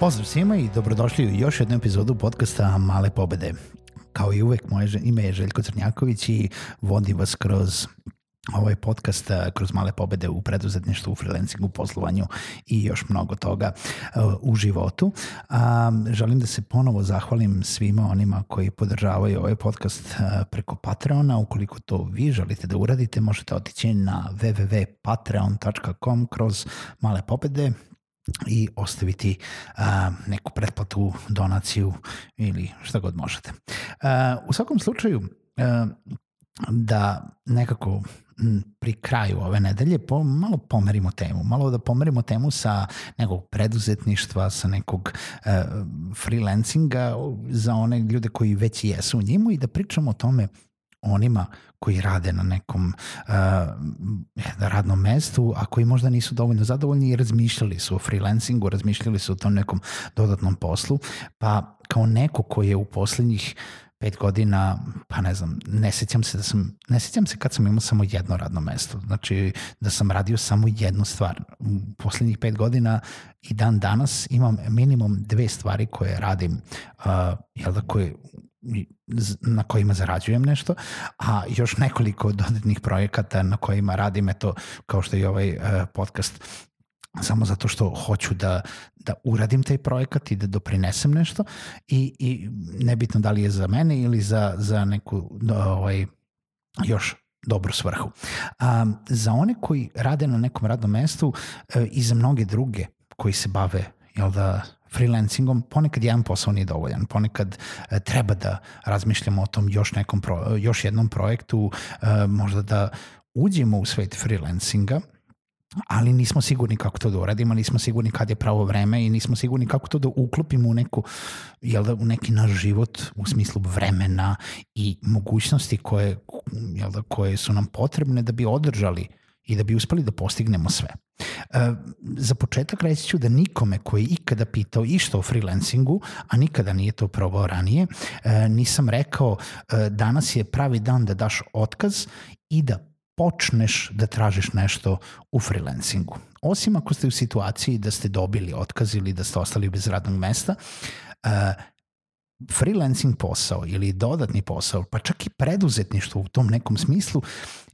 Pozdrav svima i dobrodošli u još jednu epizodu podcasta Male pobede. Kao i uvek, moje ime je Željko Crnjaković i vodim vas kroz ovaj podcast kroz male pobede u preduzetništvu, u freelancingu, poslovanju i još mnogo toga u životu. A, želim da se ponovo zahvalim svima onima koji podržavaju ovaj podcast preko Patreona. Ukoliko to vi želite da uradite, možete otići na www.patreon.com kroz male pobede i ostaviti a, neku pretplatu, donaciju ili šta god možete. A, u svakom slučaju, a, da nekako pri kraju ove nedelje po, malo pomerimo temu, malo da pomerimo temu sa nekog preduzetništva, sa nekog e, freelancinga za one ljude koji već jesu u njemu i da pričamo o tome onima koji rade na nekom uh, radnom mestu, a koji možda nisu dovoljno zadovoljni i razmišljali su o freelancingu, razmišljali su o tom nekom dodatnom poslu, pa kao neko koji je u poslednjih pet godina, pa ne znam, ne sećam se da sam, ne sećam se kad sam imao samo jedno radno mesto, znači da sam radio samo jednu stvar. U poslednjih pet godina i dan danas imam minimum dve stvari koje radim, uh, jel da, koje na kojima zarađujem nešto, a još nekoliko dodatnih projekata na kojima radim, eto, kao što je ovaj uh, podcast samo zato što hoću da, da uradim taj projekat i da doprinesem nešto i, i nebitno da li je za mene ili za, za neku ovaj, još dobru svrhu. A, za one koji rade na nekom radnom mestu e, i za mnoge druge koji se bave jel da, freelancingom, ponekad jedan posao nije dovoljan, ponekad e, treba da razmišljamo o tom još, nekom pro, još jednom projektu, e, možda da uđemo u svet freelancinga, ali nismo sigurni kako to da uradimo, nismo sigurni kad je pravo vreme i nismo sigurni kako to da uklopimo u, neku, jel da, u neki naš život u smislu vremena i mogućnosti koje, jel da, koje su nam potrebne da bi održali i da bi uspeli da postignemo sve. E, za početak reći ću da nikome koji ikada pitao išta o freelancingu, a nikada nije to probao ranije, e, nisam rekao e, danas je pravi dan da daš otkaz i da počneš da tražiš nešto u freelancingu. Osim ako ste u situaciji da ste dobili otkaz ili da ste ostali bez radnog mesta, freelancing posao ili dodatni posao, pa čak i preduzetništvo u tom nekom smislu,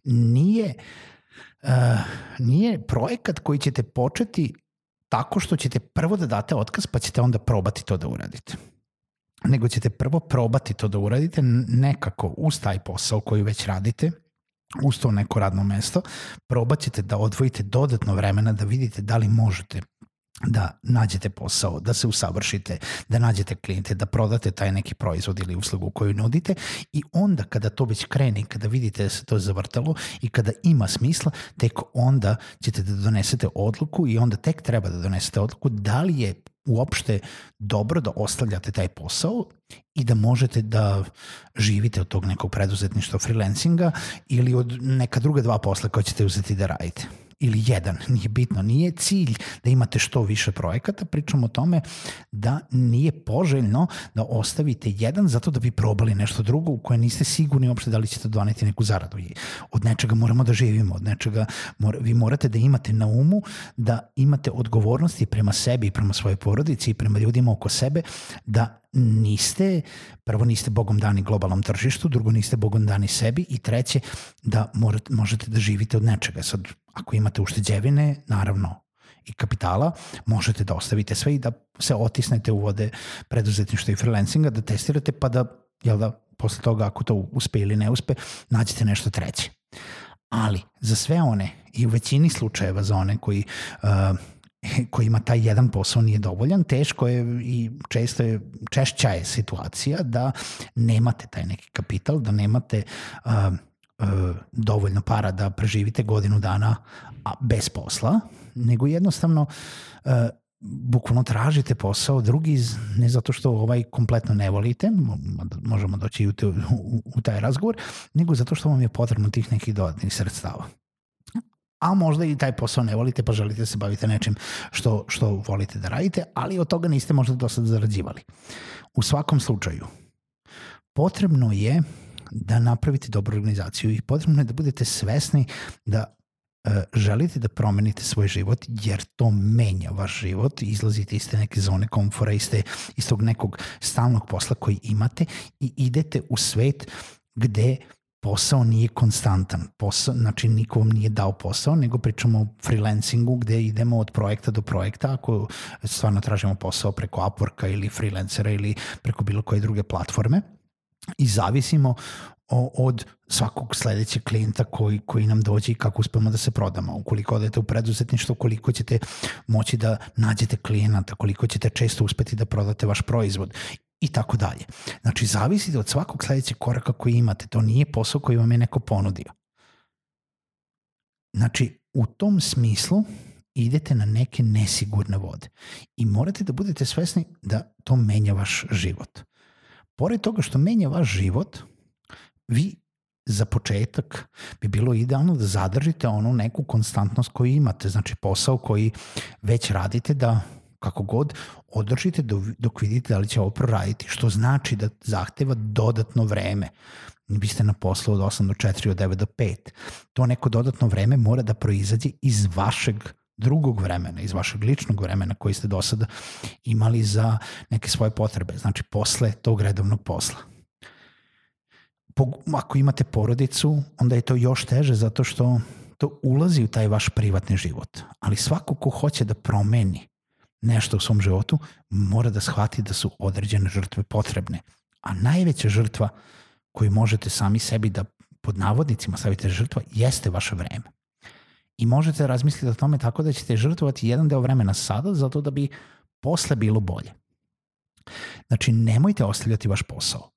nije, uh, nije projekat koji ćete početi tako što ćete prvo da date otkaz pa ćete onda probati to da uradite. Nego ćete prvo probati to da uradite nekako uz taj posao koji već radite uz to neko radno mesto, probat ćete da odvojite dodatno vremena da vidite da li možete da nađete posao, da se usavršite, da nađete klijente, da prodate taj neki proizvod ili uslugu koju nudite i onda kada to već krene, kada vidite da se to zavrtalo i kada ima smisla, tek onda ćete da donesete odluku i onda tek treba da donesete odluku da li je uopšte dobro da ostavljate taj posao i da možete da živite od tog nekog preduzetništva freelancinga ili od neka druga dva posla koje ćete uzeti da radite ili jedan, nije bitno, nije cilj da imate što više projekata, pričamo o tome da nije poželjno da ostavite jedan zato da bi probali nešto drugo u koje niste sigurni uopšte da li ćete doneti neku zaradu. Od nečega moramo da živimo, od nečega mora, vi morate da imate na umu da imate odgovornosti prema sebi i prema svojoj porodici i prema ljudima oko sebe da niste, prvo niste bogom dani globalnom tržištu, drugo niste bogom dani sebi i treće da morate, možete da živite od nečega. Sad, ako imate ušteđevine, naravno, i kapitala, možete da ostavite sve i da se otisnete u vode preduzetništva i freelancinga, da testirate pa da, jel da, posle toga ako to uspe ili ne uspe, nađete nešto treće. Ali, za sve one i u većini slučajeva za one koji uh, koji ima taj jedan posao nije dovoljan, teško je i često je, češća je situacija da nemate taj neki kapital, da nemate uh, dovoljno para da preživite godinu dana a bez posla, nego jednostavno uh, bukvalno tražite posao drugi ne zato što ovaj kompletno ne volite, možemo doći u, te, u, u taj razgovor, nego zato što vam je potrebno tih nekih dodatnih sredstava a možda i taj posao ne volite pa želite da se bavite nečim što, što volite da radite, ali od toga niste možda do sada zarađivali. U svakom slučaju, potrebno je da napravite dobru organizaciju i potrebno je da budete svesni da e, želite da promenite svoj život jer to menja vaš život, izlazite iz te neke zone komfora, iz, te, iz tog nekog stalnog posla koji imate i idete u svet gde posao nije konstantan. Posao, znači niko vam nije dao posao, nego pričamo o freelancingu gde idemo od projekta do projekta ako stvarno tražimo posao preko Upworka ili freelancera ili preko bilo koje druge platforme i zavisimo od svakog sledećeg klijenta koji, koji nam dođe i kako uspemo da se prodamo. Ukoliko odete u preduzetništvo, koliko ćete moći da nađete klijenata, koliko ćete često uspeti da prodate vaš proizvod i tako dalje. Znači, zavisite od svakog sledećeg koraka koji imate. To nije posao koji vam je neko ponudio. Znači, u tom smislu idete na neke nesigurne vode i morate da budete svesni da to menja vaš život. Pored toga što menja vaš život, vi za početak bi bilo idealno da zadržite onu neku konstantnost koju imate, znači posao koji već radite da kako god, održite dok vidite da li će ovo proraditi, što znači da zahteva dodatno vreme. Vi ste na poslu od 8 do 4, od 9 do 5. To neko dodatno vreme mora da proizađe iz vašeg drugog vremena, iz vašeg ličnog vremena koji ste do sada imali za neke svoje potrebe, znači posle tog redovnog posla. Ako imate porodicu, onda je to još teže zato što to ulazi u taj vaš privatni život. Ali svako ko hoće da promeni nešto u svom životu, mora da shvati da su određene žrtve potrebne. A najveća žrtva koju možete sami sebi da pod navodnicima stavite žrtva jeste vaše vreme. I možete razmisliti o tome tako da ćete žrtvovati jedan deo vremena sada zato da bi posle bilo bolje. Znači, nemojte ostavljati vaš posao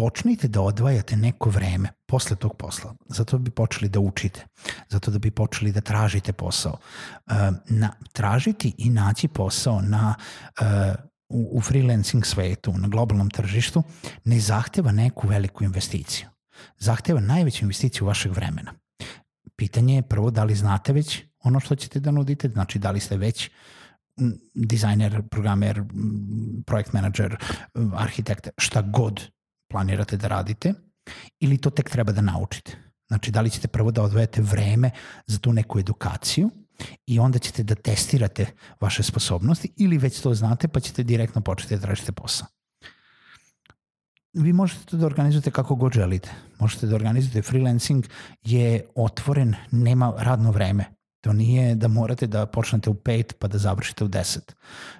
počnite da odvajate neko vreme posle tog posla, zato da bi počeli da učite, zato da bi počeli da tražite posao. Uh, na, tražiti i naći posao na uh, u, u freelancing svetu, na globalnom tržištu, ne zahteva neku veliku investiciju. Zahteva najveću investiciju vašeg vremena. Pitanje je prvo da li znate već ono što ćete da nudite, znači da li ste već dizajner, programer, projekt menadžer, arhitekt, šta god planirate da radite ili to tek treba da naučite. Znači, da li ćete prvo da odvojete vreme za tu neku edukaciju i onda ćete da testirate vaše sposobnosti ili već to znate pa ćete direktno početi da tražite posao. Vi možete to da organizujete kako god želite. Možete da organizujete freelancing je otvoren, nema radno vreme. To nije da morate da počnete u 5 pa da završite u 10.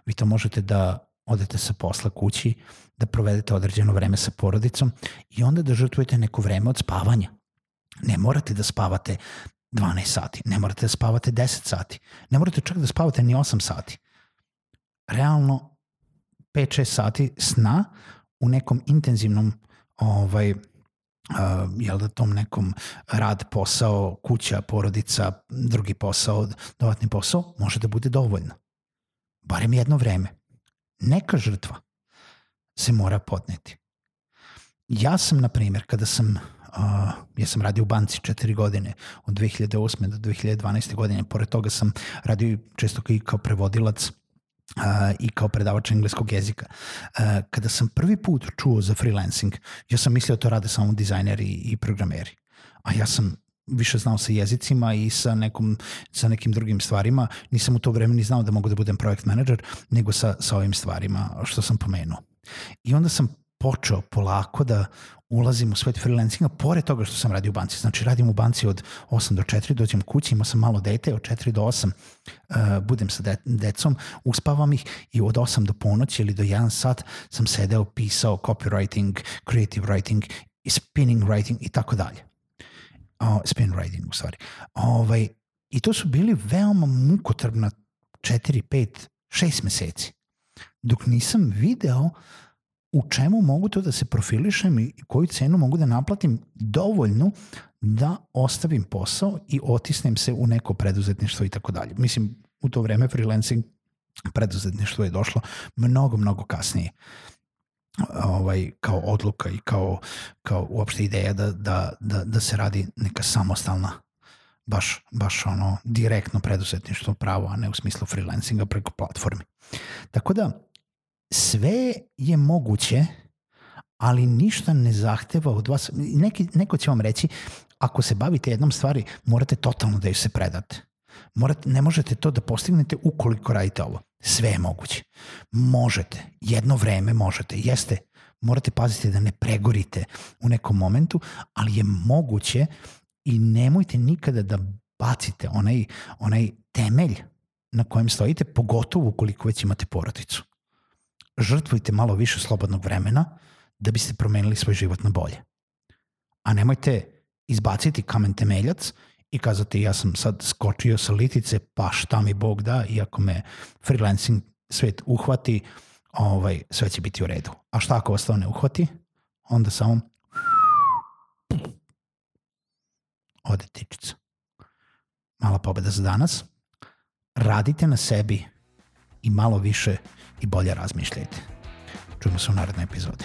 Vi to možete da odete sa posla kući, da provedete određeno vreme sa porodicom i onda da žrtvujete neko vreme od spavanja. Ne morate da spavate 12 sati, ne morate da spavate 10 sati, ne morate čak da spavate ni 8 sati. Realno 5-6 sati sna u nekom intenzivnom ovaj, Uh, jel da tom nekom rad, posao, kuća, porodica, drugi posao, dodatni posao, može da bude dovoljno. Barem jedno vreme. Neka žrtva se mora podneti. Ja sam, na primjer, kada sam, uh, ja sam radio u banci četiri godine, od 2008. do 2012. godine, pored toga sam radio često kao prevodilac uh, i kao predavač engleskog jezika. Uh, kada sam prvi put čuo za freelancing, ja sam mislio da to rade samo dizajneri i programeri. A ja sam više znao sa jezicima i sa, nekom, sa nekim drugim stvarima. Nisam u to vreme ni znao da mogu da budem projekt manager, nego sa, sa ovim stvarima što sam pomenuo. I onda sam počeo polako da ulazim u svet freelancinga, pored toga što sam radio u banci. Znači, radim u banci od 8 do 4, dođem kući, imao sam malo dete, od 4 do 8 uh, budem sa de decom, uspavam ih i od 8 do ponoći ili do 1 sat sam sedeo, pisao copywriting, creative writing, spinning writing i tako dalje. Uh, spin writing u stvari. Ovaj, I to su bili veoma mukotrpna 4, 5, 6 meseci. Dok nisam video u čemu mogu to da se profilišem i koju cenu mogu da naplatim dovoljnu da ostavim posao i otisnem se u neko preduzetništvo i tako dalje. Mislim, u to vreme freelancing preduzetništvo je došlo mnogo, mnogo kasnije ovaj, kao odluka i kao, kao uopšte ideja da, da, da, da se radi neka samostalna baš, baš ono direktno preduzetništvo pravo, a ne u smislu freelancinga preko platformi. Tako da sve je moguće, ali ništa ne zahteva od vas. Neki, neko će vam reći, ako se bavite jednom stvari, morate totalno da ju se predate. Morate, ne možete to da postignete ukoliko radite ovo. Sve je moguće. Možete. Jedno vreme možete. Jeste, morate paziti da ne pregorite u nekom momentu, ali je moguće i nemojte nikada da bacite onaj, onaj temelj na kojem stojite, pogotovo ukoliko već imate porodicu. Žrtvujte malo više slobodnog vremena da biste promenili svoj život na bolje. A nemojte izbaciti kamen temeljac i kazati ja sam sad skočio sa litice, pa šta mi Bog da, iako me freelancing svet uhvati, ovaj, sve će biti u redu. A šta ako vas to ne uhvati? Onda samo ode tičica. Mala pobeda za danas. Radite na sebi i malo više i bolje razmišljajte. Čujemo se u narednoj epizodi.